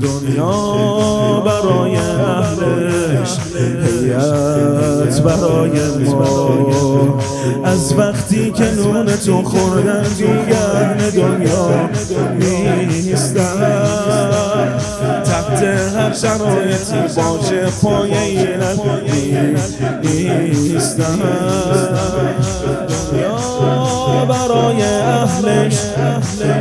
دنیا برای اهلش هیت برای ما از وقتی که نون تو خوردن اهل دنیا. شرایطی باشه پای این نیستن دنیا برای اهلش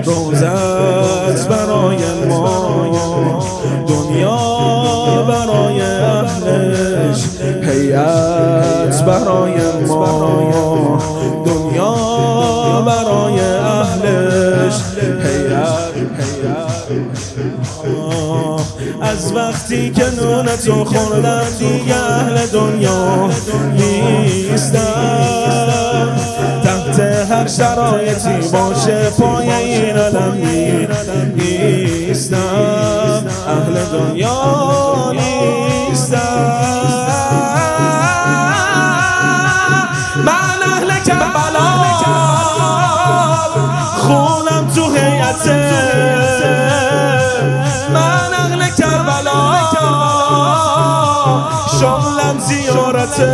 روزت برای ما دنیا برای اهلش هیئت برای ما دنیا برای اهلش هیئت از وقتی که نونتو خوردن دیگه اهل دنیا نیستن تحت هر شرایطی باشه پای این علم نیستم. اهل دنیا نیستم. من اهل کربلا زیارته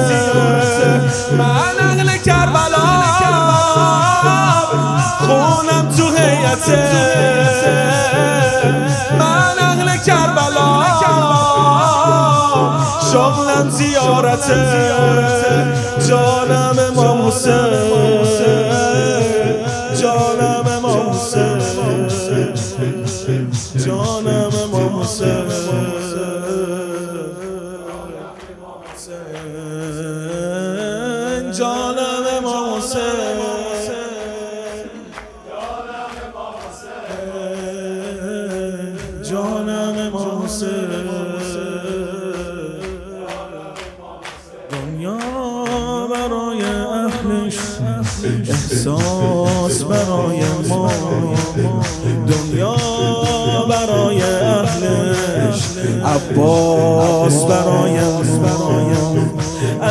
من اهل کربلا. خونم تو حیعته من اهل کربلا. شغلم زیارته جانم امام حسین. جانم امام حسین. جانم امام حسین. جانم امام جانم امام دنیا برای اهلش احساس برای ما. دنیا برای اهلش عباس برای ما.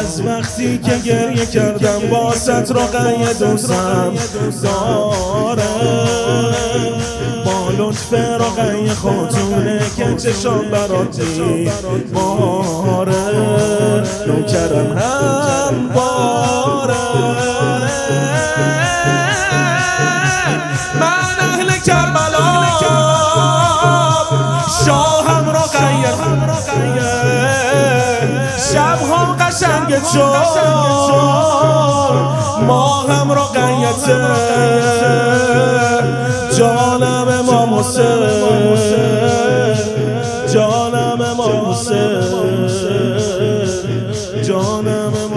از وقتی که گریه کردم باست رو قید دوستم. داره. با لطف رقی خاتونه که چشام براتی ماره نوکرم هم باره. من چار ما هم را قیته جانم ما حسین جانم ما جانم